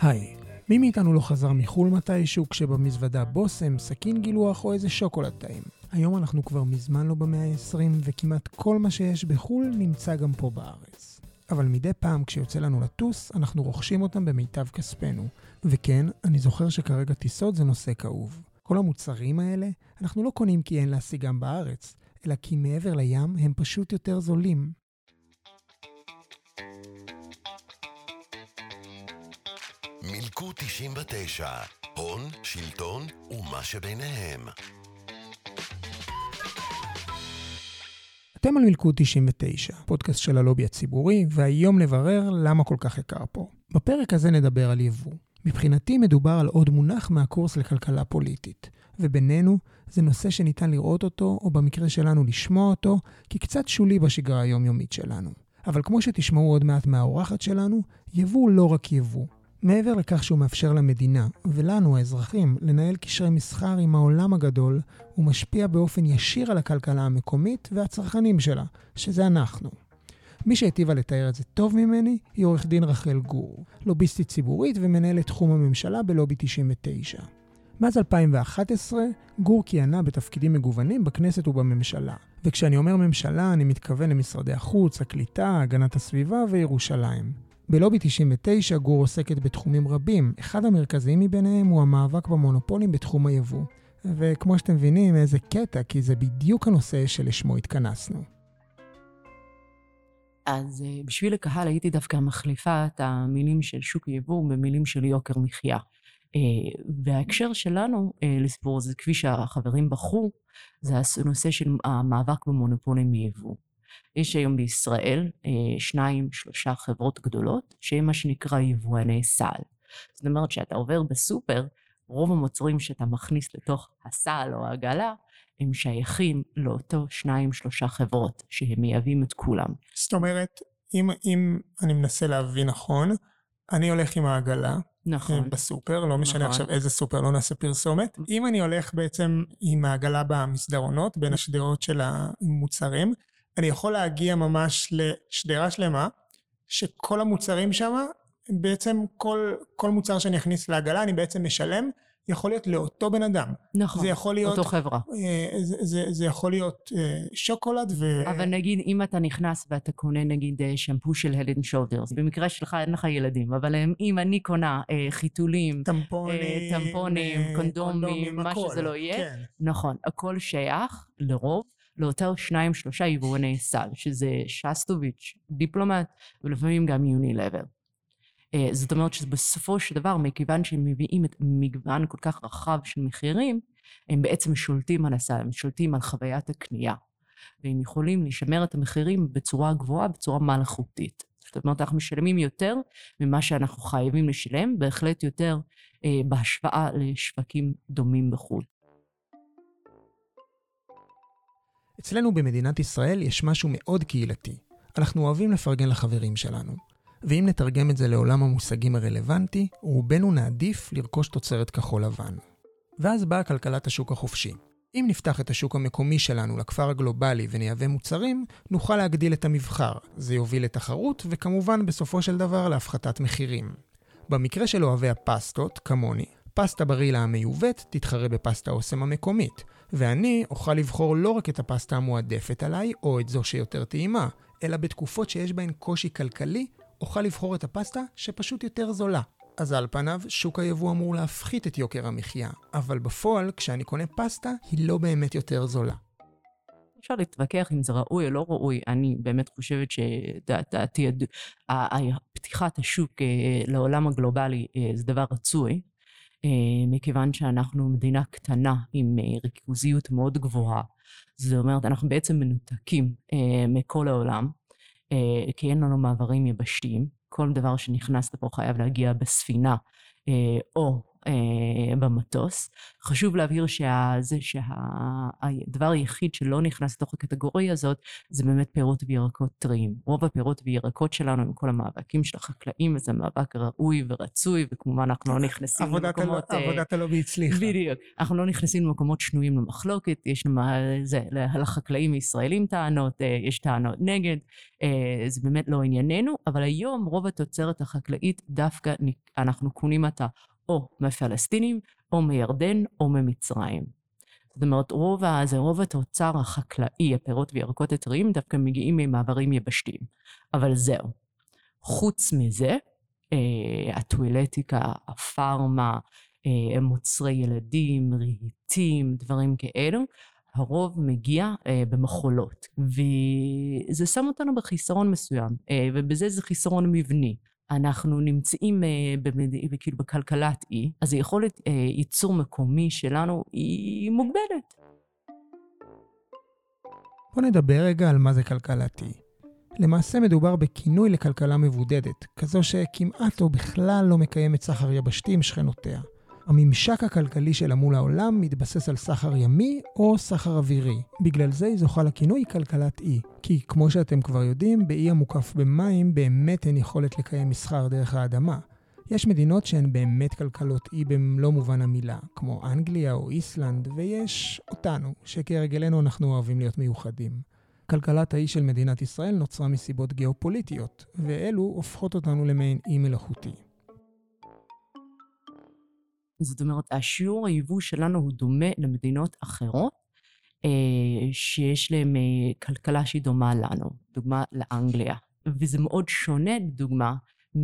היי, מי מאיתנו לא חזר מחו"ל מתישהו כשבמזוודה בושם, סכין גילוח או איזה שוקולד טעים? היום אנחנו כבר מזמן לא במאה ה-20 וכמעט כל מה שיש בחו"ל נמצא גם פה בארץ. אבל מדי פעם כשיוצא לנו לטוס, אנחנו רוכשים אותם במיטב כספנו. וכן, אני זוכר שכרגע טיסות זה נושא כאוב. כל המוצרים האלה, אנחנו לא קונים כי אין להשיגם בארץ, אלא כי מעבר לים הם פשוט יותר זולים. מילקו 99, הון, שלטון ומה שביניהם. אתם על מלכוד 99, פודקאסט של הלובי הציבורי, והיום נברר למה כל כך יקר פה. בפרק הזה נדבר על יבוא. מבחינתי מדובר על עוד מונח מהקורס לכלכלה פוליטית, ובינינו זה נושא שניתן לראות אותו, או במקרה שלנו לשמוע אותו, כקצת שולי בשגרה היומיומית שלנו. אבל כמו שתשמעו עוד מעט מהאורחת שלנו, יבוא לא רק יבוא. מעבר לכך שהוא מאפשר למדינה, ולנו האזרחים, לנהל קשרי מסחר עם העולם הגדול, הוא משפיע באופן ישיר על הכלכלה המקומית והצרכנים שלה, שזה אנחנו. מי שהיטיבה לתאר את זה טוב ממני היא עורך דין רחל גור, לוביסטית ציבורית ומנהלת תחום הממשלה בלובי 99. מאז 2011, גור כיהנה בתפקידים מגוונים בכנסת ובממשלה. וכשאני אומר ממשלה, אני מתכוון למשרדי החוץ, הקליטה, הגנת הסביבה וירושלים. בלובי 99 גור עוסקת בתחומים רבים, אחד המרכזיים מביניהם הוא המאבק במונופולים בתחום היבוא. וכמו שאתם מבינים, איזה קטע, כי זה בדיוק הנושא שלשמו התכנסנו. אז אה, בשביל הקהל הייתי דווקא מחליפה את המילים של שוק יבוא במילים של יוקר מחיה. אה, וההקשר שלנו אה, לסיפור הזה, כפי שהחברים בחרו, זה הנושא של המאבק במונופולים מיבוא. יש היום בישראל שניים, שלושה חברות גדולות, שהן מה שנקרא יבואני סל. זאת אומרת שאתה עובר בסופר, רוב המוצרים שאתה מכניס לתוך הסל או העגלה, הם שייכים לאותו שניים שלושה חברות שהם מייבאים את כולם. זאת אומרת, אם, אם אני מנסה להבין נכון, אני הולך עם העגלה. נכון. בסופר, לא משנה נכון. עכשיו איזה סופר, לא נעשה פרסומת. אם אני הולך בעצם עם העגלה במסדרונות, בין השדרות של המוצרים, אני יכול להגיע ממש לשדרה שלמה, שכל המוצרים שם, בעצם כל, כל מוצר שאני אכניס לעגלה, אני בעצם משלם. יכול להיות לאותו בן אדם. נכון, זה יכול להיות, אותו חברה. אה, זה, זה, זה יכול להיות אה, שוקולד ו... אבל נגיד, אם אתה נכנס ואתה קונה נגיד אה, שמפו של Head & Shoulders, במקרה שלך אין לך ילדים, אבל אם אני קונה חיתולים, טמפונים, טמפונים קונדומים, מה הכל, שזה לא יהיה, כן. נכון, הכל שייך לרוב. לאותר שניים שלושה יבואני סל, שזה שסטוביץ', דיפלומט, ולפעמים גם יוני-לבר. אה, זאת אומרת שבסופו של דבר, מכיוון שהם מביאים את מגוון כל כך רחב של מחירים, הם בעצם שולטים על הסל, הם שולטים על חוויית הקנייה. והם יכולים לשמר את המחירים בצורה גבוהה, בצורה מלאכותית. זאת אומרת, אנחנו משלמים יותר ממה שאנחנו חייבים לשלם, בהחלט יותר אה, בהשוואה לשווקים דומים בחו"ל. אצלנו במדינת ישראל יש משהו מאוד קהילתי. אנחנו אוהבים לפרגן לחברים שלנו. ואם נתרגם את זה לעולם המושגים הרלוונטי, רובנו נעדיף לרכוש תוצרת כחול לבן. ואז באה כלכלת השוק החופשי. אם נפתח את השוק המקומי שלנו לכפר הגלובלי ונייבא מוצרים, נוכל להגדיל את המבחר. זה יוביל לתחרות, וכמובן בסופו של דבר להפחתת מחירים. במקרה של אוהבי הפסטות, כמוני, פסטה ברילה המיובאת תתחרה בפסטה אוסם המקומית, ואני אוכל לבחור לא רק את הפסטה המועדפת עליי, או את זו שיותר טעימה, אלא בתקופות שיש בהן קושי כלכלי, אוכל לבחור את הפסטה שפשוט יותר זולה. אז על פניו, שוק היבוא אמור להפחית את יוקר המחיה, אבל בפועל, כשאני קונה פסטה, היא לא באמת יותר זולה. אפשר להתווכח אם זה ראוי או לא ראוי, אני באמת חושבת שדעתי, פתיחת השוק אה, לעולם הגלובלי אה, זה דבר רצוי, מכיוון שאנחנו מדינה קטנה עם ריכוזיות מאוד גבוהה. זאת אומרת, אנחנו בעצם מנותקים מכל העולם. אה, כי אין לנו מעברים יבשתיים. כל דבר שנכנס לפה חייב להגיע בספינה, אה, או אה, במטוס. חשוב להבהיר שזה שהדבר היחיד שלא נכנס לתוך הקטגוריה הזאת זה באמת פירות וירקות טריים. רוב הפירות וירקות שלנו עם כל המאבקים של החקלאים וזה מאבק ראוי ורצוי וכמובן אנחנו לא נכנסים עבודת למקומות... הלא, אה, עבודת הלובי הצליחה. בדיוק. אנחנו לא נכנסים למקומות שנויים למחלוקת, יש למה, זה, לחקלאים הישראלים טענות, אה, יש טענות נגד, אה, זה באמת לא ענייננו, אבל היום רוב התוצרת החקלאית דווקא אנחנו קונים אותה או מפלסטינים, או מירדן, או ממצרים. זאת אומרת, רוב, זה רוב התוצר החקלאי, הפירות וירקות הטריים, דווקא מגיעים ממעברים יבשתיים. אבל זהו. חוץ מזה, אה, הטואלטיקה, הפארמה, אה, מוצרי ילדים, רהיטים, דברים כאלו, הרוב מגיע אה, במחולות. וזה שם אותנו בחיסרון מסוים, אה, ובזה זה חיסרון מבני. אנחנו נמצאים אה, במד... כאילו בכלכלת אי, אז היכולת אה, ייצור מקומי שלנו היא מוגבלת. בוא נדבר רגע על מה זה כלכלת אי. למעשה מדובר בכינוי לכלכלה מבודדת, כזו שכמעט או בכלל לא מקיימת סחר יבשתי עם שכנותיה. הממשק הכלכלי שלה מול העולם מתבסס על סחר ימי או סחר אווירי. בגלל זה היא זוכה לכינוי כלכלת אי. כי כמו שאתם כבר יודעים, באי המוקף במים באמת אין יכולת לקיים מסחר דרך האדמה. יש מדינות שהן באמת כלכלות אי במלוא מובן המילה, כמו אנגליה או איסלנד, ויש אותנו, שכהרגלנו אנחנו אוהבים להיות מיוחדים. כלכלת האי של מדינת ישראל נוצרה מסיבות גיאופוליטיות, ואלו הופכות אותנו למעין אי מלאכותי. זאת אומרת, השיעור היבוא שלנו הוא דומה למדינות אחרות, אה, שיש להן אה, כלכלה שהיא דומה לנו, דוגמה לאנגליה. וזה מאוד שונה, לדוגמה,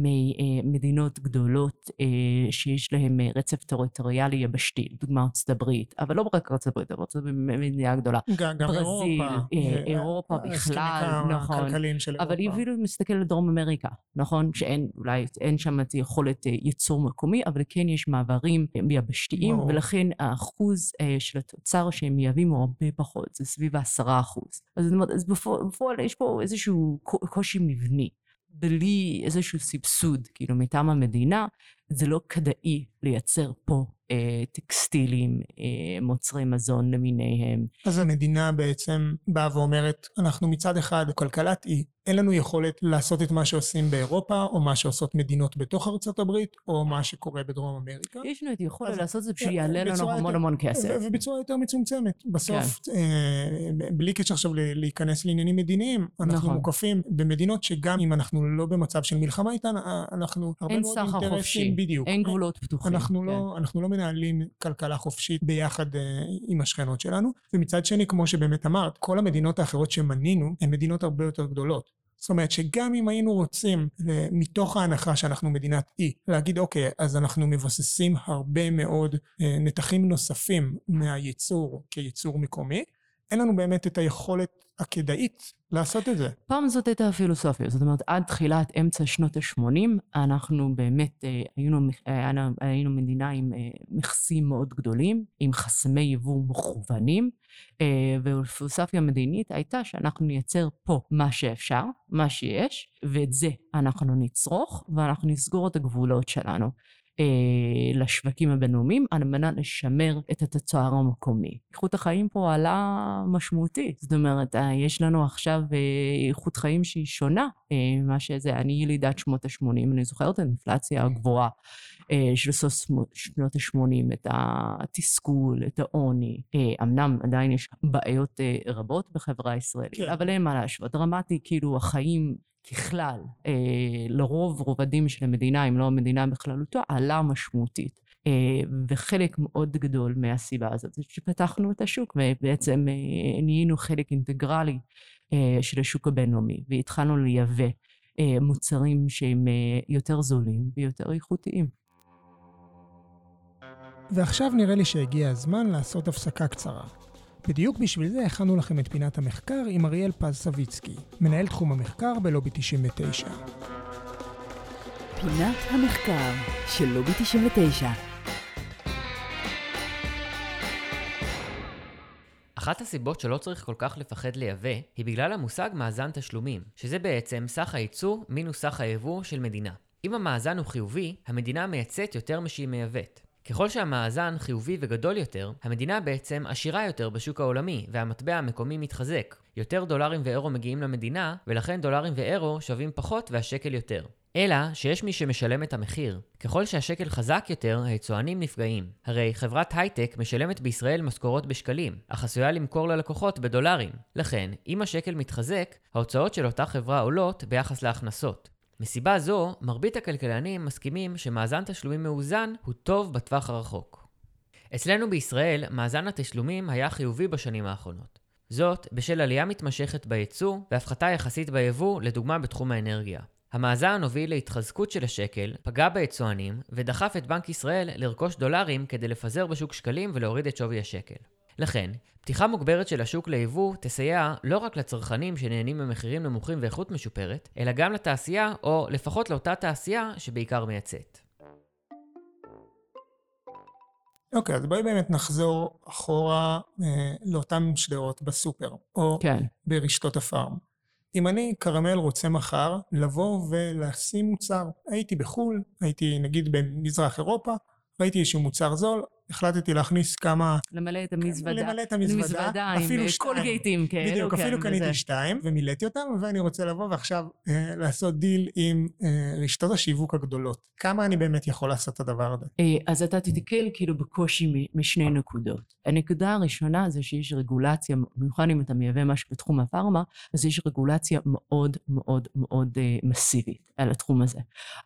ממדינות גדולות אה, שיש להן אה, רצף טריטוריאלי יבשתי, דוגמה ארצות הברית, אבל לא רק ארצות הברית, ארצות הברית מדינה גדולה. גם, ברזיל, אירופה. אה, אירופה בכלל, נכון. אבל היא אפילו מסתכלת על דרום אמריקה, נכון? שאין, אולי אין שם את יכולת ייצור מקומי, אבל כן יש מעברים יבשתיים, ולכן האחוז של התוצר שהם מייבאים הוא הרבה פחות, זה סביב העשרה אחוז. אז בפועל יש פה איזשהו קושי מבני. בלי איזשהו סבסוד, כאילו, מטעם המדינה, זה לא כדאי לייצר פה אה, טקסטילים, אה, מוצרי מזון למיניהם. אז המדינה בעצם באה ואומרת, אנחנו מצד אחד כלכלת אי, אין לנו יכולת לעשות את מה שעושים באירופה, או מה שעושות מדינות בתוך ארצות הברית, או מה שקורה בדרום אמריקה. יש לנו את יכולת לעשות את זה בשביל יעלה לנו המון יותר, המון כסף. ובצורה יותר מצומצמת. בסוף, כן. אה, בלי קשר עכשיו להיכנס לעניינים מדיניים, אנחנו נכון. מוקפים במדינות שגם אם אנחנו לא במצב של מלחמה איתן, אנחנו הרבה מאוד אינטרסים. בדיוק. אין גבולות פתוחים. אנחנו, לא- כן. לא, אנחנו לא מנהלים כלכלה חופשית ביחד uh, עם השכנות שלנו, ומצד שני, כמו שבאמת אמרת, כל המדינות האחרות שמנינו הן מדינות הרבה יותר גדולות. זאת אומרת שגם אם היינו רוצים, מתוך ההנחה שאנחנו מדינת אי, להגיד אוקיי, אז אנחנו מבססים הרבה מאוד אה, נתחים נוספים מהייצור כייצור מקומי, אין לנו באמת את היכולת הכדאית לעשות את זה. פעם זאת הייתה הפילוסופיה, זאת אומרת, עד תחילת אמצע שנות ה-80, אנחנו באמת אה, היינו, היינו, היינו מדינה עם אה, מכסים מאוד גדולים, עם חסמי יבוא מכוונים, אה, והפילוסופיה המדינית הייתה שאנחנו נייצר פה מה שאפשר, מה שיש, ואת זה אנחנו נצרוך, ואנחנו נסגור את הגבולות שלנו. אה, לשווקים הבינלאומיים על מנת לשמר את התוצר המקומי. איכות החיים פה עלה משמעותית, זאת אומרת, אה, יש לנו עכשיו אה, איכות חיים שהיא שונה ממה שזה, אני ילידת שמות ה-80, אני זוכרת את האינפלציה הגבוהה של סוף שנות ה-80, את התסכול, את העוני. אמנם עדיין יש בעיות רבות בחברה הישראלית, כן. אבל אין מה להשוות. דרמטי, כאילו, החיים ככלל, אה, לרוב רובדים של המדינה, אם לא המדינה בכללותו, עלה משמעותית. אה, וחלק מאוד גדול מהסיבה הזאת זה שפתחנו את השוק ובעצם אה, נהיינו חלק אינטגרלי אה, של השוק הבינלאומי והתחלנו לייבא אה, מוצרים שהם אה, יותר זולים ויותר איכותיים. ועכשיו נראה לי שהגיע הזמן לעשות הפסקה קצרה. בדיוק בשביל זה הכנו לכם את פינת המחקר עם אריאל פז סביצקי, מנהל תחום המחקר בלובי 99. פינת המחקר של לובי 99 אחת הסיבות שלא צריך כל כך לפחד לייבא, היא בגלל המושג מאזן תשלומים, שזה בעצם סך הייצור מינוס סך היבוא של מדינה. אם המאזן הוא חיובי, המדינה מייצאת יותר משהיא מייבאת. ככל שהמאזן חיובי וגדול יותר, המדינה בעצם עשירה יותר בשוק העולמי, והמטבע המקומי מתחזק. יותר דולרים ואירו מגיעים למדינה, ולכן דולרים ואירו שווים פחות והשקל יותר. אלא שיש מי שמשלם את המחיר. ככל שהשקל חזק יותר, היצואנים נפגעים. הרי חברת הייטק משלמת בישראל משכורות בשקלים, אך עשויה למכור ללקוחות בדולרים. לכן, אם השקל מתחזק, ההוצאות של אותה חברה עולות ביחס להכנסות. מסיבה זו, מרבית הכלכלנים מסכימים שמאזן תשלומים מאוזן הוא טוב בטווח הרחוק. אצלנו בישראל, מאזן התשלומים היה חיובי בשנים האחרונות. זאת, בשל עלייה מתמשכת בייצוא והפחתה יחסית ביבוא, לדוגמה בתחום האנרגיה. המאזן הוביל להתחזקות של השקל, פגע ביצואנים, ודחף את בנק ישראל לרכוש דולרים כדי לפזר בשוק שקלים ולהוריד את שווי השקל. לכן, פתיחה מוגברת של השוק ליבוא תסייע לא רק לצרכנים שנהנים ממחירים נמוכים ואיכות משופרת, אלא גם לתעשייה, או לפחות לאותה תעשייה שבעיקר מייצאת. אוקיי, okay, אז בואי באמת נחזור אחורה אה, לאותן שדרות בסופר, או כן. ברשתות הפארם. אם אני כרמל רוצה מחר לבוא ולשים מוצר, הייתי בחו"ל, הייתי נגיד במזרח אירופה, ראיתי איזשהו מוצר זול, החלטתי להכניס כמה... למלא את המזוודה. למלא את המזוודה. מזוודה אפילו עם שתיים. קולגייטים כאלו. בדיוק, כן, אפילו קניתי. שתיים ומילאתי אותם, ואני רוצה לבוא ועכשיו אה, לעשות דיל עם אה, רשתות השיווק הגדולות. כמה אני באמת יכול לעשות את הדבר הזה? אה, אז אתה תתקל כאילו בקושי משני נקודות. הנקודה הראשונה זה שיש רגולציה, במיוחד אם אתה מייבא משהו בתחום הפארמה, אז יש רגולציה מאוד מאוד מאוד אה, מסיבית על התחום הזה.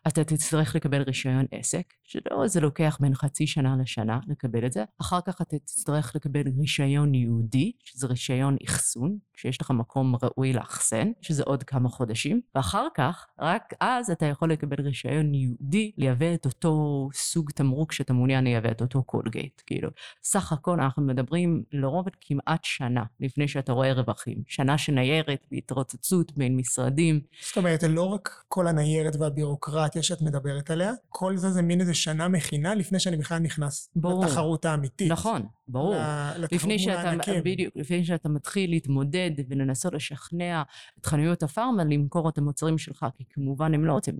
אתה תצטרך לקבל רישיון עסק, שזה לוקח בין חצי שנה לשנה. לקבל את זה. אחר כך אתה תצטרך לקבל רישיון ייעודי, שזה רישיון אחסון, שיש לך מקום ראוי לאחסן, שזה עוד כמה חודשים, ואחר כך, רק אז אתה יכול לקבל רישיון ייעודי לייבא את אותו סוג תמרוק שאתה מעוניין לייבא את אותו קולגייט. כאילו, סך הכל אנחנו מדברים לרוב על כמעט שנה לפני שאתה רואה רווחים. שנה של ניירת והתרוצצות בין משרדים. זאת אומרת, לא רק כל הניירת והבירוקרטיה שאת מדברת עליה, כל זה זה מין איזה שנה מכינה לפני שאני בכלל נכנס ברור. לתחרות האמיתית. נכון, ברור. לפני שאתה, בדיוק, לפני שאתה מתחיל להתמודד ולנסות לשכנע את חנויות הפארמה למכור את המוצרים שלך, כי כמובן הם לא רוצים,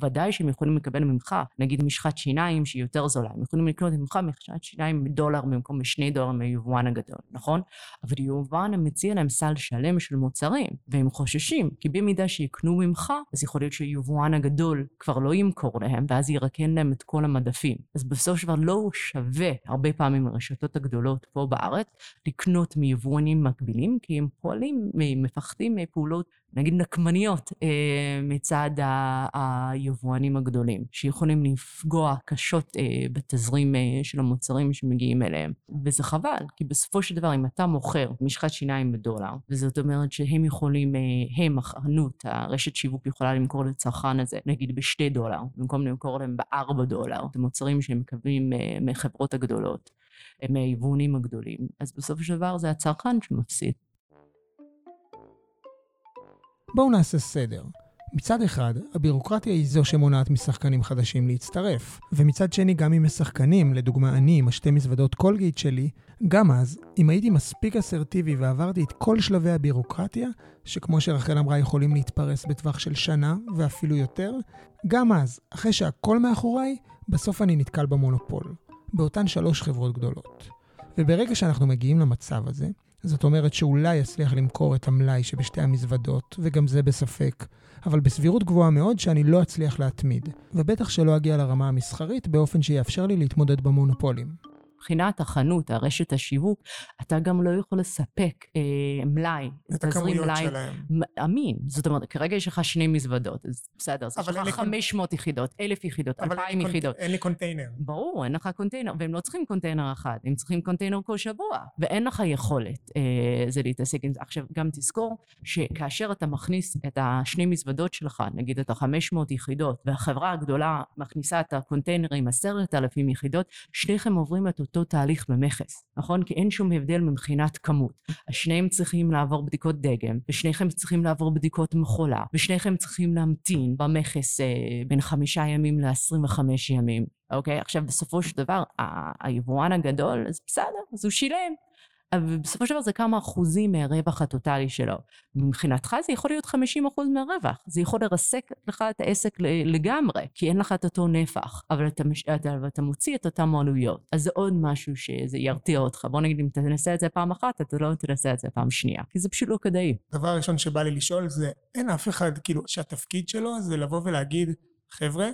ודאי שהם יכולים לקבל ממך, נגיד משחת שיניים שהיא יותר זולה, הם יכולים לקנות ממך משחת שיניים בדולר במקום בשני דולר מהיבואן הגדול, נכון? אבל יבואן מציע להם סל שלם של מוצרים, והם חוששים, כי במידה שיקנו ממך, אז יכול להיות שהיבואן הגדול כבר לא ימכור להם, ואז ירקן להם את כל המדפים. אז בסופו של דבר לא שווה הרבה פעמים לרשתות הגדולות פה בארץ לקנות מיבואנים מקבילים, כי הם פועלים, מפחדים מפעולות, נגיד נקמניות, אה, מצד היבואנים הגדולים, שיכולים לפגוע קשות אה, בתזרים אה, של המוצרים שמגיעים אליהם. וזה חבל, כי בסופו של דבר, אם אתה מוכר משחת שיניים בדולר, וזאת אומרת שהם יכולים, הם, החנות, הרשת שיווק יכולה למכור לצרכן הזה, נגיד בשתי דולר, במקום למכור להם בארבע דולר, את המוצרים שהם מקבלים מהחברות הגדולות. מהיבואנים הגדולים, אז בסופו של דבר זה הצרכן שמפסיד. בואו נעשה סדר. מצד אחד, הבירוקרטיה היא זו שמונעת משחקנים חדשים להצטרף, ומצד שני, גם אם יש לדוגמה אני עם השתי מזוודות קולגייט שלי, גם אז, אם הייתי מספיק אסרטיבי ועברתי את כל שלבי הבירוקרטיה, שכמו שרחל אמרה יכולים להתפרס בטווח של שנה ואפילו יותר, גם אז, אחרי שהכל מאחוריי, בסוף אני נתקל במונופול. באותן שלוש חברות גדולות. וברגע שאנחנו מגיעים למצב הזה, זאת אומרת שאולי יצליח למכור את המלאי שבשתי המזוודות, וגם זה בספק, אבל בסבירות גבוהה מאוד שאני לא אצליח להתמיד, ובטח שלא אגיע לרמה המסחרית באופן שיאפשר לי להתמודד במונופולים. מבחינת החנות, הרשת השיווק, אתה גם לא יכול לספק אה, מלאי, הכמויות מלאי. אמין. זאת אומרת, כרגע יש לך שני מזוודות, אז בסדר, אז יש לך 500 קונ... יחידות, 1,000 יחידות, 2,000 יחידות. אין לי קונטיינר. ברור, אין לך קונטיינר, והם לא צריכים קונטיינר אחד, הם צריכים קונטיינר כל שבוע, ואין לך יכולת אה, זה להתעסק עם זה. עכשיו, גם תזכור שכאשר אתה מכניס את השני מזוודות שלך, נגיד את ה-500 יחידות, והחברה הגדולה מכניסה את הקונטיינר עם 10,000 יחידות, שניכם עוברים את אותו אותו תהליך במכס, נכון? כי אין שום הבדל מבחינת כמות. השניהם צריכים לעבור בדיקות דגם, ושניכם צריכים לעבור בדיקות מכולה, ושניכם צריכים להמתין במכס אה, בין חמישה ימים ל-25 ימים, אוקיי? עכשיו, בסופו של דבר, היבואן הגדול, אז בסדר, אז הוא שילם. אבל בסופו של דבר זה כמה אחוזים מהרווח הטוטלי שלו. מבחינתך זה יכול להיות 50 אחוז מהרווח, זה יכול לרסק לך את העסק לגמרי, כי אין לך את אותו נפח, אבל אתה, אתה, אתה מוציא את אותם עלויות. אז זה עוד משהו שזה ירתיע אותך. בוא נגיד אם תנסה את זה פעם אחת, אתה לא תנסה את זה פעם שנייה, כי זה פשוט לא כדאי. דבר ראשון שבא לי לשאול זה, אין אף אחד, כאילו, שהתפקיד שלו זה לבוא ולהגיד, חבר'ה,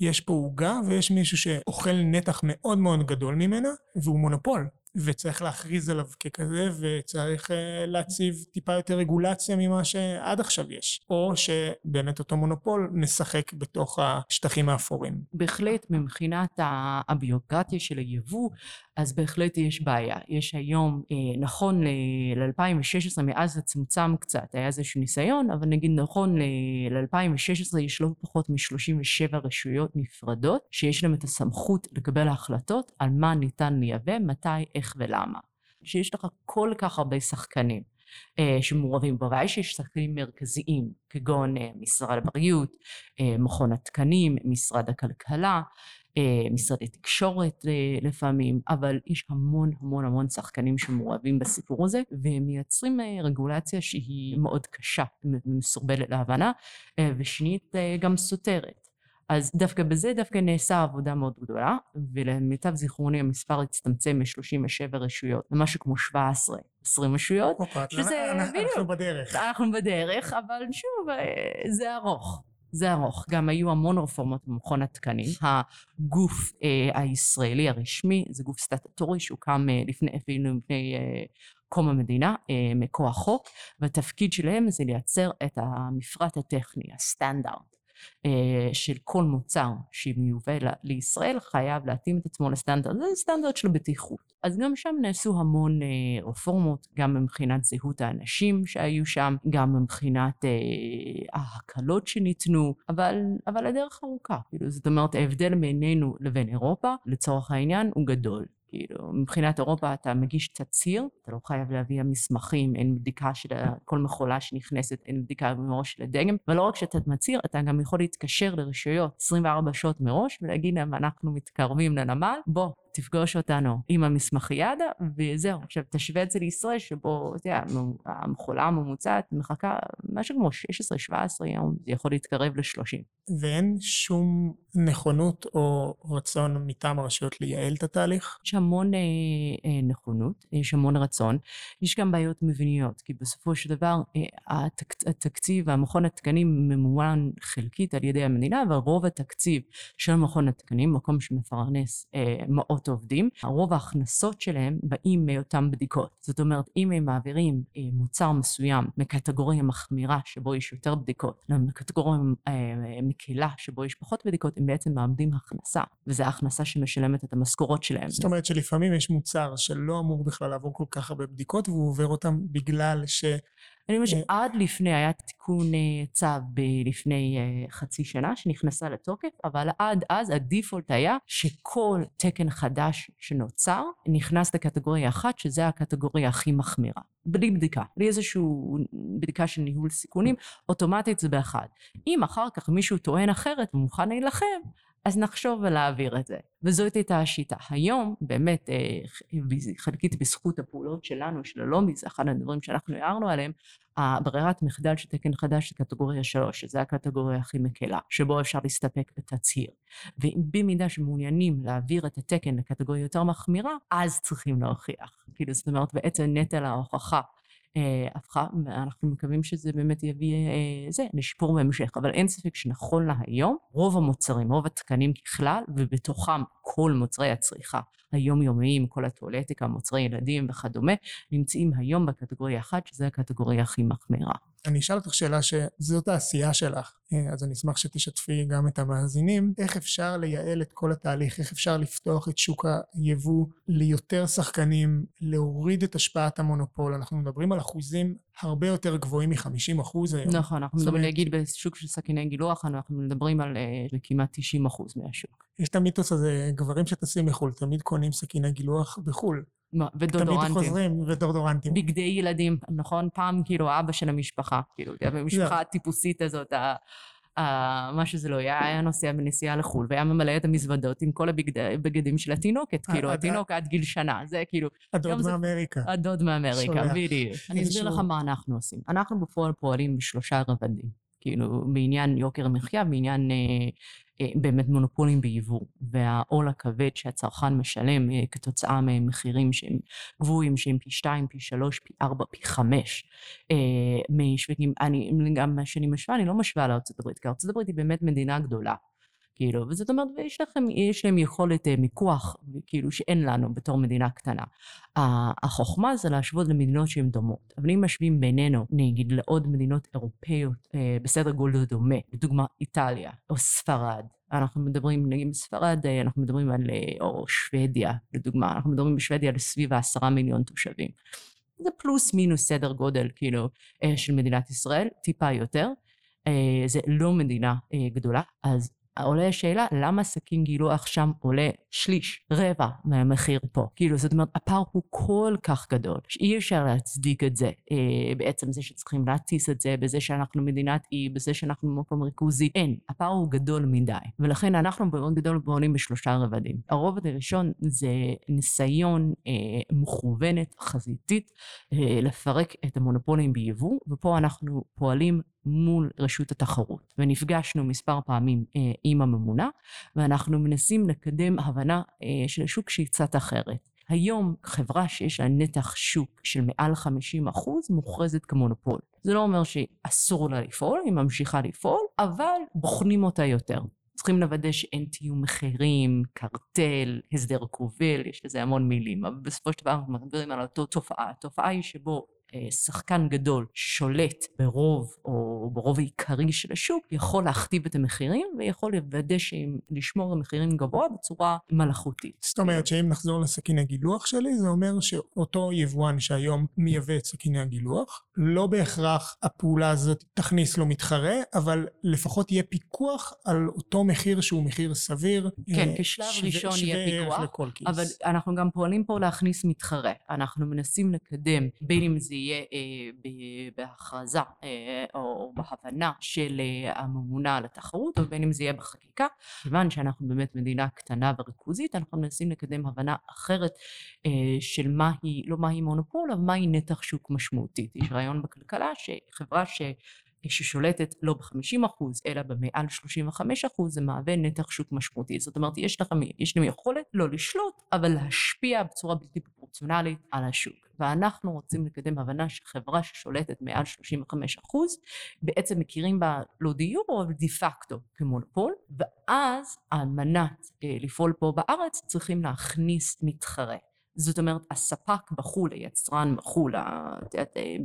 יש פה עוגה ויש מישהו שאוכל נתח מאוד מאוד גדול ממנה והוא מונופול וצריך להכריז עליו ככזה וצריך uh, להציב טיפה יותר רגולציה ממה שעד עכשיו יש או שבאמת אותו מונופול נשחק בתוך השטחים האפורים. בהחלט מבחינת הביוגרטיה של היבוא אז בהחלט יש בעיה. יש היום, אה, נכון ל-2016, מאז זה צומצם קצת, היה איזשהו ניסיון, אבל נגיד נכון ל-2016 יש לא פחות מ-37 רשויות נפרדות, שיש להם את הסמכות לקבל החלטות על מה ניתן לייבא, מתי, איך ולמה. שיש לך כל כך הרבה שחקנים. אה, שמעורבים בו, ויש שחקנים מרכזיים כגון אה, משרד הבריאות, אה, מכון התקנים, משרד הכלכלה, אה, משרדי תקשורת אה, לפעמים, אבל יש המון המון המון שחקנים שמעורבים בסיפור הזה, והם מייצרים אה, רגולציה שהיא מאוד קשה ומסורבלת להבנה, ושנית גם סותרת. אז דווקא בזה דווקא נעשה עבודה מאוד גדולה, ולמיטב זיכרוני המספר הצטמצם מ-37 רשויות למשהו כמו 17, 20 רשויות, שזה בדיוק, אנחנו בדרך. אנחנו בדרך, אבל שוב, זה ארוך. זה ארוך. גם היו המון רפורמות במכון התקנים. הגוף אה, הישראלי הרשמי זה גוף סטטוטורי שהוקם אה, לפני, אפילו לפני אה, קום המדינה, אה, מכוח חוק, והתפקיד שלהם זה לייצר את המפרט הטכני, הסטנדרט. אה, של כל מוצר שמיובא לישראל חייב להתאים את עצמו לסטנדרט, זה סטנדרט של בטיחות. אז גם שם נעשו המון אה, רפורמות, גם מבחינת זהות האנשים שהיו שם, גם מבחינת אה, ההקלות שניתנו, אבל, אבל הדרך ארוכה. כאילו, זאת אומרת, ההבדל בינינו לבין אירופה, לצורך העניין, הוא גדול. כאילו, מבחינת אירופה אתה מגיש תצהיר, אתה לא חייב להביא מסמכים, אין בדיקה של כל מכולה שנכנסת, אין בדיקה מראש של הדגם, ולא רק שאתה מצהיר, אתה גם יכול להתקשר לרשויות 24 שעות מראש ולהגיד להם, אנחנו מתקרבים לנמל, בוא, תפגוש אותנו עם המסמכיאדה, וזהו. עכשיו, תשווה את זה לישראל, שבו, אתה יודע, המכולה הממוצעת מחכה משהו כמו 16-17 יום, זה יכול להתקרב ל-30. ואין שום נכונות או רצון מטעם הרשויות לייעל את התהליך? יש המון אה, אה, נכונות, יש המון רצון. יש גם בעיות מבניות, כי בסופו של דבר אה, התק, התקציב, המכון התקנים ממומן חלקית על ידי המדינה, אבל רוב התקציב של מכון התקנים, מקום שמפרנס אה, מאות מאות עובדים, רוב ההכנסות שלהם באים מאותן בדיקות. זאת אומרת, אם הם מעבירים אה, מוצר מסוים מקטגוריה מחמירה שבו יש יותר בדיקות, לקטגוריה אה, מקלה שבו יש פחות בדיקות, הם בעצם מאבדים הכנסה, וזו ההכנסה שמשלמת את המשכורות שלהם. זאת אומרת שלפעמים יש מוצר שלא אמור בכלל לעבור כל כך הרבה בדיקות, והוא עובר אותם בגלל ש... אני אומרת שעד לפני היה תיקון אה, צו לפני אה, חצי שנה שנכנסה לתוקף, אבל עד אז הדיפולט היה שכל תקן חדש שנוצר נכנס לקטגוריה אחת, שזה הקטגוריה הכי מחמירה. בלי בדיקה, בלי איזושהי בדיקה של ניהול סיכונים, אוטומטית זה באחד. אם אחר כך מישהו טוען אחרת ומוכן להילחם, אז נחשוב ולהעביר את זה. וזאת הייתה השיטה. היום, באמת, אה, חלקית בזכות הפעולות שלנו, של הלובי, זה אחד הדברים שאנחנו הערנו עליהם, הברירת מחדל של תקן חדש זה קטגוריה 3, שזה הקטגוריה הכי מקלה, שבו אפשר להסתפק בתצהיר. ובמידה שמעוניינים להעביר את התקן לקטגוריה יותר מחמירה, אז צריכים להוכיח. כאילו, זאת אומרת, בעצם נטל ההוכחה הפכה, ואנחנו מקווים שזה באמת יביא אה, זה, לשיפור בהמשך. אבל אין ספק שנכון להיום, רוב המוצרים, רוב התקנים ככלל, ובתוכם כל מוצרי הצריכה היומיומיים, כל הטואלטיקה, מוצרי ילדים וכדומה, נמצאים היום בקטגוריה אחת, שזו הקטגוריה הכי מחמירה. אני אשאל אותך שאלה שזאת העשייה שלך, אה, אז אני אשמח שתשתפי גם את המאזינים. איך אפשר לייעל את כל התהליך? איך אפשר לפתוח את שוק היבוא ליותר שחקנים, להוריד את השפעת המונופול? אנחנו מדברים על אחוזים הרבה יותר גבוהים מ-50 אחוז היום. נכון, אנחנו מדברים, להגיד, בשוק של סכיני גילוח, אנחנו מדברים על uh, כמעט 90 אחוז מהשוק. יש את המיתוס הזה, גברים שטסים לחו"ל תמיד קונים סכיני גילוח בחו"ל. ודורדורנטים. תמיד חוזרים, ודורדורנטים. בגדי ילדים, נכון? פעם כאילו אבא של המשפחה, כאילו, המשפחה הטיפוסית הזאת, uh, מה שזה לא היה, היה נוסע בנסיעה לחו"ל, והיה ממלא את המזוודות עם כל הבגדים של התינוקת, כאילו, התינוק עד גיל שנה, זה כאילו... הדוד מאמריקה. הדוד מאמריקה, בדיוק. אני אסביר לך מה אנחנו עושים. אנחנו בפועל פועלים בשלושה רבדים. כאילו, בעניין יוקר המחיה, בעניין אה, באמת מונופולים ביבוא, והעול הכבד שהצרכן משלם אה, כתוצאה ממחירים שהם גבוהים, שהם פי שתיים, פי שלוש, פי ארבע, פי חמש אה, משווקים, אני, גם מה שאני משווה, אני לא משווה לארצות הברית, כי ארצות הברית היא באמת מדינה גדולה. כאילו, וזאת אומרת, ויש לכם, יש להם יכולת uh, מיקוח, כאילו, שאין לנו בתור מדינה קטנה. החוכמה זה להשוות למדינות שהן דומות. אבל אם משווים בינינו, נגיד, לעוד מדינות אירופאיות uh, בסדר גודל דומה, לדוגמה איטליה או ספרד, אנחנו מדברים, נגיד בספרד, uh, אנחנו מדברים על, או שוודיה, לדוגמה, אנחנו מדברים בשוודיה על סביב העשרה מיליון תושבים. זה פלוס מינוס סדר גודל, כאילו, של מדינת ישראל, טיפה יותר. זה לא מדינה גדולה, אז עולה השאלה למה סכין גילוח שם עולה שליש, רבע מהמחיר פה. כאילו, זאת אומרת, הפער הוא כל כך גדול, שאי אפשר להצדיק את זה. אה, בעצם זה שצריכים להטיס את זה, בזה שאנחנו מדינת אי, בזה שאנחנו במקום ריכוזי. אין, הפער הוא גדול מדי. ולכן אנחנו מאוד גדול פועלים בשלושה רבדים. הרובד הראשון זה ניסיון אה, מכוונת, חזיתית, אה, לפרק את המונופולים ביבוא, ופה אנחנו פועלים מול רשות התחרות. ונפגשנו מספר פעמים אה, עם הממונה, ואנחנו מנסים לקדם הבנה אה, של השוק שהיא קצת אחרת. היום חברה שיש לה נתח שוק של מעל 50 אחוז מוכרזת כמונופול. זה לא אומר שאסור לה לפעול, היא ממשיכה לפעול, אבל בוחנים אותה יותר. צריכים לוודא שאין תיאום מחירים, קרטל, הסדר כובל, יש לזה המון מילים, אבל בסופו של דבר אנחנו מדברים על אותו תופעה. התופעה היא שבו אה, שחקן גדול שולט ברוב או ברוב העיקרי של השוק יכול להכתיב את המחירים ויכול לוודא לשמור על מחירים גבוה בצורה מלאכותית. זאת אומרת שאם נחזור לסכיני הגילוח שלי זה אומר שאותו יבואן שהיום מייבא את סכיני הגילוח לא בהכרח הפעולה הזאת תכניס לו מתחרה אבל לפחות יהיה פיקוח על אותו מחיר שהוא מחיר סביר. כן, אה, כשלב שווה, ראשון יהיה פיקוח, אבל אנחנו גם פועלים פה להכניס מתחרה. אנחנו מנסים לקדם בין אם זה יהיה אה, בהכרזה אה, או בהבנה של אה, הממונה על התחרות, או בין אם זה יהיה בחקיקה. כיוון שאנחנו באמת מדינה קטנה וריכוזית, אנחנו מנסים לקדם הבנה אחרת של מהי, לא מהי מונופול, אבל מהי נתח שוק משמעותית. יש רעיון בכלכלה שחברה ש... ששולטת לא ב-50% אלא במעל 35% זה מהווה נתח שוק משמעותי. זאת אומרת, יש לכם, יש להם יכולת לא לשלוט, אבל להשפיע בצורה בלתי פרופורציונלית על השוק. ואנחנו רוצים לקדם הבנה שחברה ששולטת מעל 35 אחוז בעצם מכירים בה לא דיור אבל דה פקטו כמונופול ואז על מנת אה, לפעול פה בארץ צריכים להכניס מתחרה זאת אומרת הספק בחו"ל היצרן בחו"ל אה,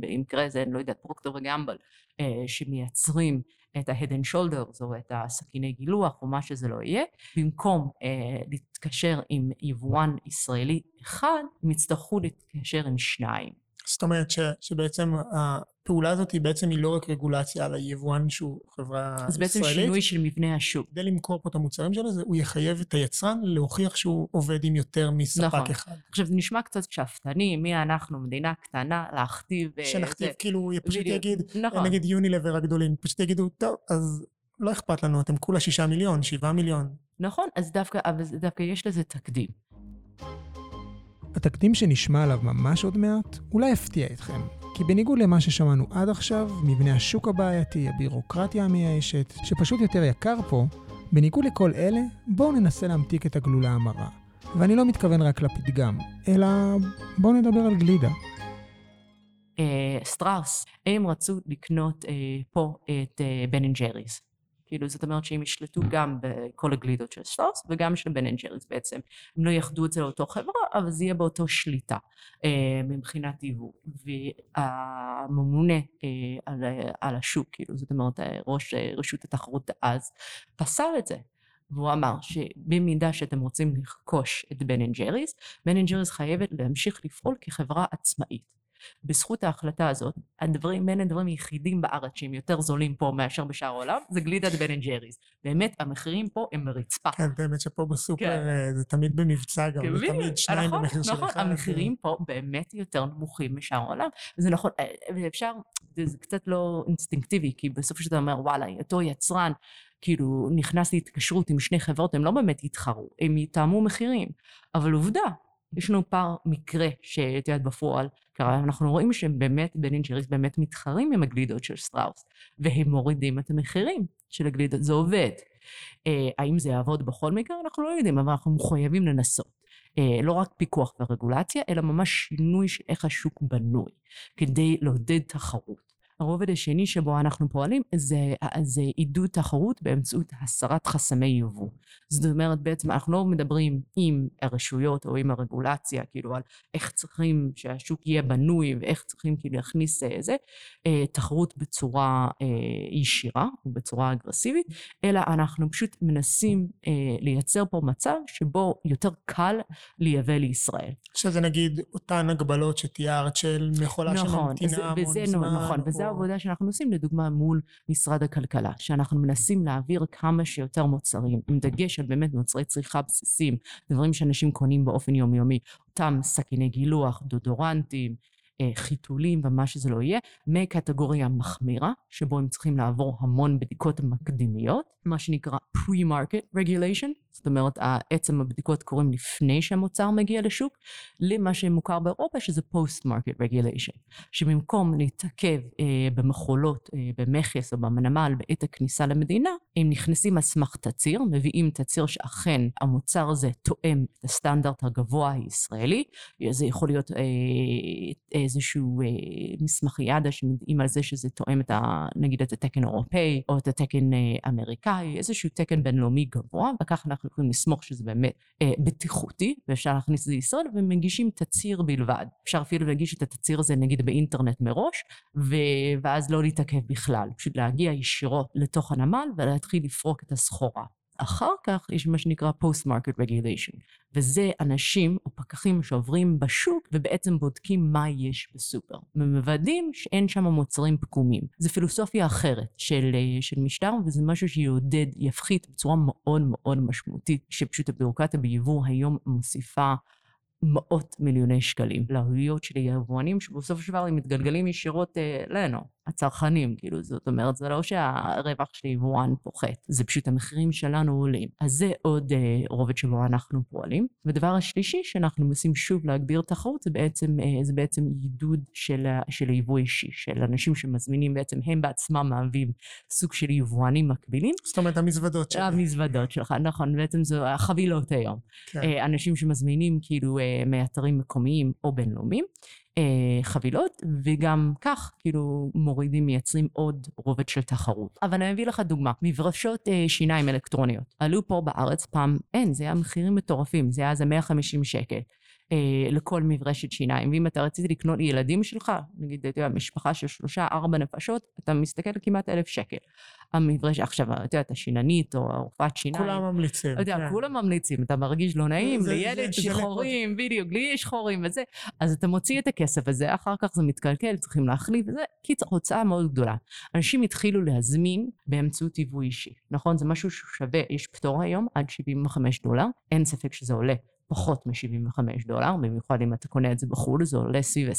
במקרה זה אני לא יודעת פרוקטור וגמבל אה, שמייצרים את ה-head and shoulders או את הסכיני גילוח או מה שזה לא יהיה, במקום אה, להתקשר עם יבואן ישראלי אחד, הם יצטרכו להתקשר עם שניים. זאת אומרת ש, שבעצם הפעולה הזאת היא בעצם היא לא רק רגולציה על היבואן שהוא חברה ישראלית. זה בעצם שינוי של מבנה השוק. כדי למכור פה את המוצרים שלו, הוא יחייב את היצרן להוכיח שהוא עובד עם יותר מספק נכון. אחד. עכשיו זה נשמע קצת שאפתני, מי אנחנו, מדינה קטנה, להכתיב... אה, שנכתיב, זה... כאילו הוא פשוט בדיוק. יגיד, נכון. נגיד יונילבר הגדולים, פשוט יגידו, טוב, אז לא אכפת לנו, אתם כולה שישה מיליון, שבעה מיליון. נכון, אז דווקא, אבל דווקא יש לזה תקדים. התקדים שנשמע עליו ממש עוד מעט, אולי יפתיע אתכם. כי בניגוד למה ששמענו עד עכשיו, מבנה השוק הבעייתי, הבירוקרטיה המייאשת, שפשוט יותר יקר פה, בניגוד לכל אלה, בואו ננסה להמתיק את הגלולה המרה. ואני לא מתכוון רק לפתגם, אלא בואו נדבר על גלידה. שטראוס, הם רצו לקנות אה, פה את בן אנד ג'ריס. כאילו זאת אומרת שהם ישלטו גם בכל הגלידות של שטראוס וגם של בן אנד בעצם. הם לא יאחדו את זה לאותו חברה אבל זה יהיה באותו שליטה אה, מבחינת יבוא. והממונה אה, על, על השוק כאילו זאת אומרת ראש אה, רשות התחרות אז פסל את זה והוא אמר שבמידה שאתם רוצים לרכוש את בן אנד ג'ריס, בן אנד ג'ריס חייבת להמשיך לפעול כחברה עצמאית. בזכות ההחלטה הזאת, הדברים, בין הדברים היחידים בארץ שהם יותר זולים פה מאשר בשאר העולם, זה גלידת בן אנד ג'ריז. באמת, המחירים פה הם ברצפה. כן, באמת שפה בסופר כן. אה, זה תמיד במבצע גם, כן, זה תמיד שניים נכון, במחיר נכון, של אחד. נכון, המחירים פה באמת יותר נמוכים משאר העולם. נכון, אה, זה, זה קצת לא אינסטינקטיבי, כי בסופו של דבר אומר, וואלה, אותו יצרן, כאילו, נכנס להתקשרות עם שני חברות, הם לא באמת יתחרו, הם יתאמו מחירים. אבל עובדה, יש לנו פער מקרה שאת יודעת בפועל קרה, אנחנו רואים שהם באמת, בן אנד ג'ריס באמת מתחרים עם הגלידות של שטראוס, והם מורידים את המחירים של הגלידות, זה עובד. אה, האם זה יעבוד בכל מקרה? אנחנו לא יודעים, אבל אנחנו מחויבים לנסות. אה, לא רק פיקוח ורגולציה, אלא ממש שינוי של איך השוק בנוי, כדי לעודד תחרות. הרובד השני שבו אנחנו פועלים זה, זה עידוד תחרות באמצעות הסרת חסמי יבוא. זאת אומרת בעצם אנחנו לא מדברים עם הרשויות או עם הרגולציה כאילו על איך צריכים שהשוק יהיה בנוי ואיך צריכים כאילו להכניס אה, זה אה, תחרות בצורה אה, ישירה ובצורה אגרסיבית אלא אנחנו פשוט מנסים לייצר פה מצב שבו יותר קל לייבא לישראל. שזה נגיד אותן הגבלות שתיארת של מכולה נכון, שממתינה המון זמן. נכון, וזה העבודה שאנחנו עושים לדוגמה מול משרד הכלכלה, שאנחנו מנסים להעביר כמה שיותר מוצרים, עם דגש על באמת מוצרי צריכה בסיסיים, דברים שאנשים קונים באופן יומיומי, אותם סכיני גילוח, דודורנטים, אה, חיתולים ומה שזה לא יהיה, מקטגוריה מחמירה, שבו הם צריכים לעבור המון בדיקות מקדימיות, מה שנקרא pre-market regulation, זאת אומרת עצם הבדיקות קורים לפני שהמוצר מגיע לשוק, למה שמוכר באירופה שזה post-market regulation, שבמקום להתעכב אה, במחולות, אה, במכס או בנמל בעת הכניסה למדינה, הם נכנסים על סמך תצהיר, מביאים תצהיר שאכן המוצר הזה תואם את הסטנדרט הגבוה הישראלי, זה יכול להיות אה, איזשהו אה, מסמך ידע שמדעים על זה שזה תואם את ה, נגיד את התקן האירופאי או את התקן אה, האמריקאי, איזשהו תקן בינלאומי גבוה, וכך אנחנו יכולים לסמוך שזה באמת אה, בטיחותי, ואפשר להכניס את זה לישראל, ומגישים תצהיר בלבד. אפשר אפילו להגיש את התצהיר הזה נגיד באינטרנט מראש, ו... ואז לא להתעכב בכלל, פשוט להגיע ישירות לתוך הנמל ולהתחיל לפרוק את הסחורה. אחר כך יש מה שנקרא post-market regulation, וזה אנשים או פקחים שעוברים בשוק ובעצם בודקים מה יש בסופר, ומוודאים שאין שם מוצרים פגומים. זו פילוסופיה אחרת של, אה, של משטר, וזה משהו שיעודד, יפחית בצורה מאוד מאוד משמעותית, שפשוט הביורוקרטיה ביבוא היום מוסיפה מאות מיליוני שקלים לעלויות של היבואנים, שבסופו של דבר הם מתגלגלים ישירות אה, אלינו. הצרכנים, כאילו, זאת אומרת, זה לא שהרווח של יבואן פוחת, זה פשוט המחירים שלנו עולים. אז זה עוד אה, רובד שבו אנחנו פועלים. ודבר השלישי שאנחנו מנסים שוב להגביר תחרות, זה בעצם, אה, זה בעצם עידוד של, של היבוא אישי, של אנשים שמזמינים בעצם, הם בעצמם מהווים סוג של יבואנים מקבילים. זאת אומרת, המזוודות שלך. המזוודות שלך, נכון, בעצם זה החבילות היום. כן. אה, אנשים שמזמינים כאילו אה, מאתרים מקומיים או בינלאומיים. אה, חבילות, וגם כך כאילו מורידים, מייצרים עוד רובד של תחרות. אבל אני אביא לך דוגמה, מברשות אה, שיניים אלקטרוניות. עלו פה בארץ פעם, אין, זה היה מחירים מטורפים, זה היה איזה 150 שקל. אה, לכל מברשת שיניים. ואם אתה רצית לקנות לילדים שלך, נגיד, אתה יודע, משפחה של שלושה, ארבע נפשות, אתה מסתכל כמעט אלף שקל. המברש, עכשיו, אתה יודע, אתה שיננית או רופאת שיניים. כולם ממליצים. אתה יודע, כן. כולם ממליצים, אתה מרגיש לא נעים, זה, לילד שחורים, בדיוק, לי יש חורים וזה, אז אתה מוציא את הכסף הזה, אחר כך זה מתקלקל, צריכים להחליף וזה, קיצר, הוצאה מאוד גדולה. אנשים התחילו להזמין באמצעות יבוא אישי, נכון? זה משהו ששווה, יש פטור היום עד 75 דולר, אין ספק שזה עולה פחות מ-75 דולר, במיוחד אם אתה קונה את זה בחו"ל, זה עולה סביב 20-30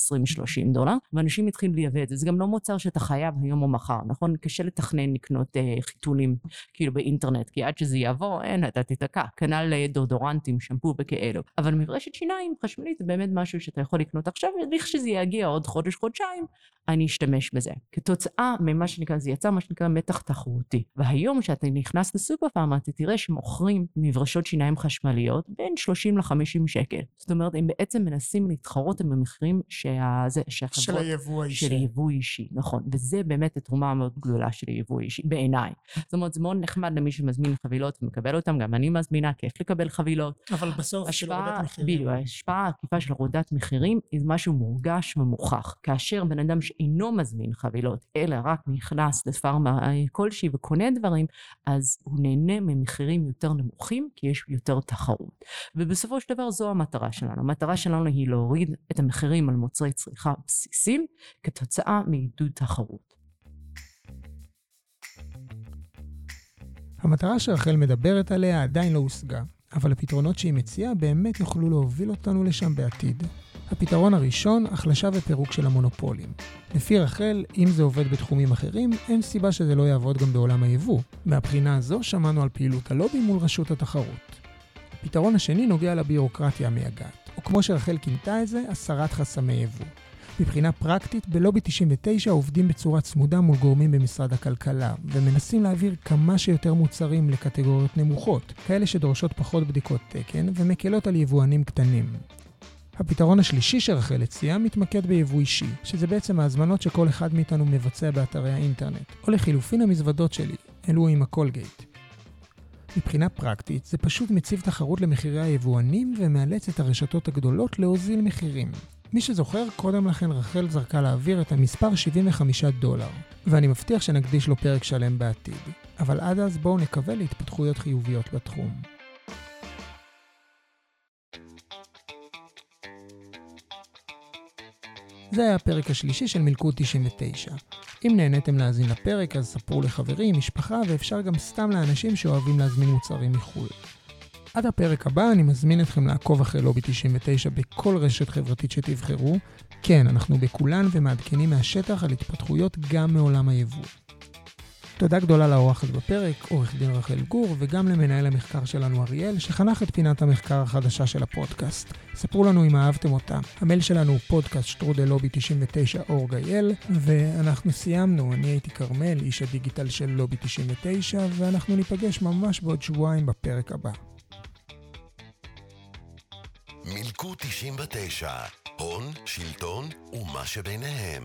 דולר, ואנשים התחילו לייבא את זה. זה גם לא מוצר שאתה חייב היום או מחר, נכון? קשה לתכנן לקנות אה, חיתולים כאילו באינטרנט, כי עד שזה יעבור, אין, אתה תיתקע. כנ"ל אה, דורדורנטים, שמפו וכאלו. אבל מברשת שיניים חשמלית זה באמת משהו שאתה יכול לקנות עכשיו, לכשזה יגיע עוד חודש-חודשיים, אני אשתמש בזה. כתוצאה ממה שנקרא, זה יצר מה שנקרא מתח תחרותי. והיום כשאתה נכנס לסופר פארמה, אתה תראה שמוכרים מברשות שיניים חשמליות בין 30 ל-50 שקל. זאת אומרת, הם בעצם מנסים להתחרות עם המחירים שהזה, שהחברות... של היבוא האישי. של היבוא אישי, נכון. וזה באמת התרומה המאוד גדולה של היבוא האישי, בעיניי. זאת אומרת, זה מאוד נחמד למי שמזמין חבילות ומקבל אותן, גם אני מזמינה, כיף לקבל חבילות. אבל בסוף של הורדת מחירים. בדיוק, ההשפעה העקיפה של הורדת מחירים היא משהו מורגש ומוכח. כאשר בן אדם שאינו מזמין חבילות, אלא רק נכנס לפארמה כלשהי וקונה דברים, אז הוא נהנה ממחירים יותר נמוכים, כי יש יותר תחרות. ובסופו בסופו של דבר זו המטרה שלנו. המטרה שלנו היא להוריד את המחירים על מוצרי צריכה בסיסיים כתוצאה מעידוד תחרות. המטרה שרחל מדברת עליה עדיין לא הושגה, אבל הפתרונות שהיא מציעה באמת יוכלו להוביל אותנו לשם בעתיד. הפתרון הראשון, החלשה ופירוק של המונופולים. לפי רחל, אם זה עובד בתחומים אחרים, אין סיבה שזה לא יעבוד גם בעולם היבוא. מהבחינה הזו שמענו על פעילות הלובי מול רשות התחרות. הפתרון השני נוגע לביורוקרטיה המייגעת, או כמו שרחל כינתה את זה, הסרת חסמי יבוא. מבחינה פרקטית, בלובי 99 עובדים בצורה צמודה מול גורמים במשרד הכלכלה, ומנסים להעביר כמה שיותר מוצרים לקטגוריות נמוכות, כאלה שדורשות פחות בדיקות תקן ומקלות על יבואנים קטנים. הפתרון השלישי שרחל הציעה מתמקד ביבוא אישי, שזה בעצם ההזמנות שכל אחד מאיתנו מבצע באתרי האינטרנט, או לחילופין המזוודות שלי, אלו עם הקולגייט. מבחינה פרקטית, זה פשוט מציב תחרות למחירי היבואנים ומאלץ את הרשתות הגדולות להוזיל מחירים. מי שזוכר, קודם לכן רחל זרקה לאוויר את המספר 75 דולר, ואני מבטיח שנקדיש לו פרק שלם בעתיד. אבל עד אז בואו נקווה להתפתחויות חיוביות בתחום. זה היה הפרק השלישי של מלכוד 99. אם נהניתם להאזין לפרק, אז ספרו לחברים, משפחה, ואפשר גם סתם לאנשים שאוהבים להזמין מוצרים מחו"ל. עד הפרק הבא אני מזמין אתכם לעקוב אחרי לובי 99 בכל רשת חברתית שתבחרו. כן, אנחנו בכולן ומעדכנים מהשטח על התפתחויות גם מעולם היבוא. תודה גדולה לאורחת בפרק, עורך דין רחל גור, וגם למנהל המחקר שלנו אריאל, שחנך את פינת המחקר החדשה של הפודקאסט. ספרו לנו אם אהבתם אותה. המייל שלנו הוא פודקאסט שטרודל לובי 99 אורגייל, ואנחנו סיימנו. אני הייתי כרמל, איש הדיגיטל של לובי 99, ואנחנו ניפגש ממש בעוד שבועיים בפרק הבא. מילקו 99, הון, שלטון ומה שביניהם.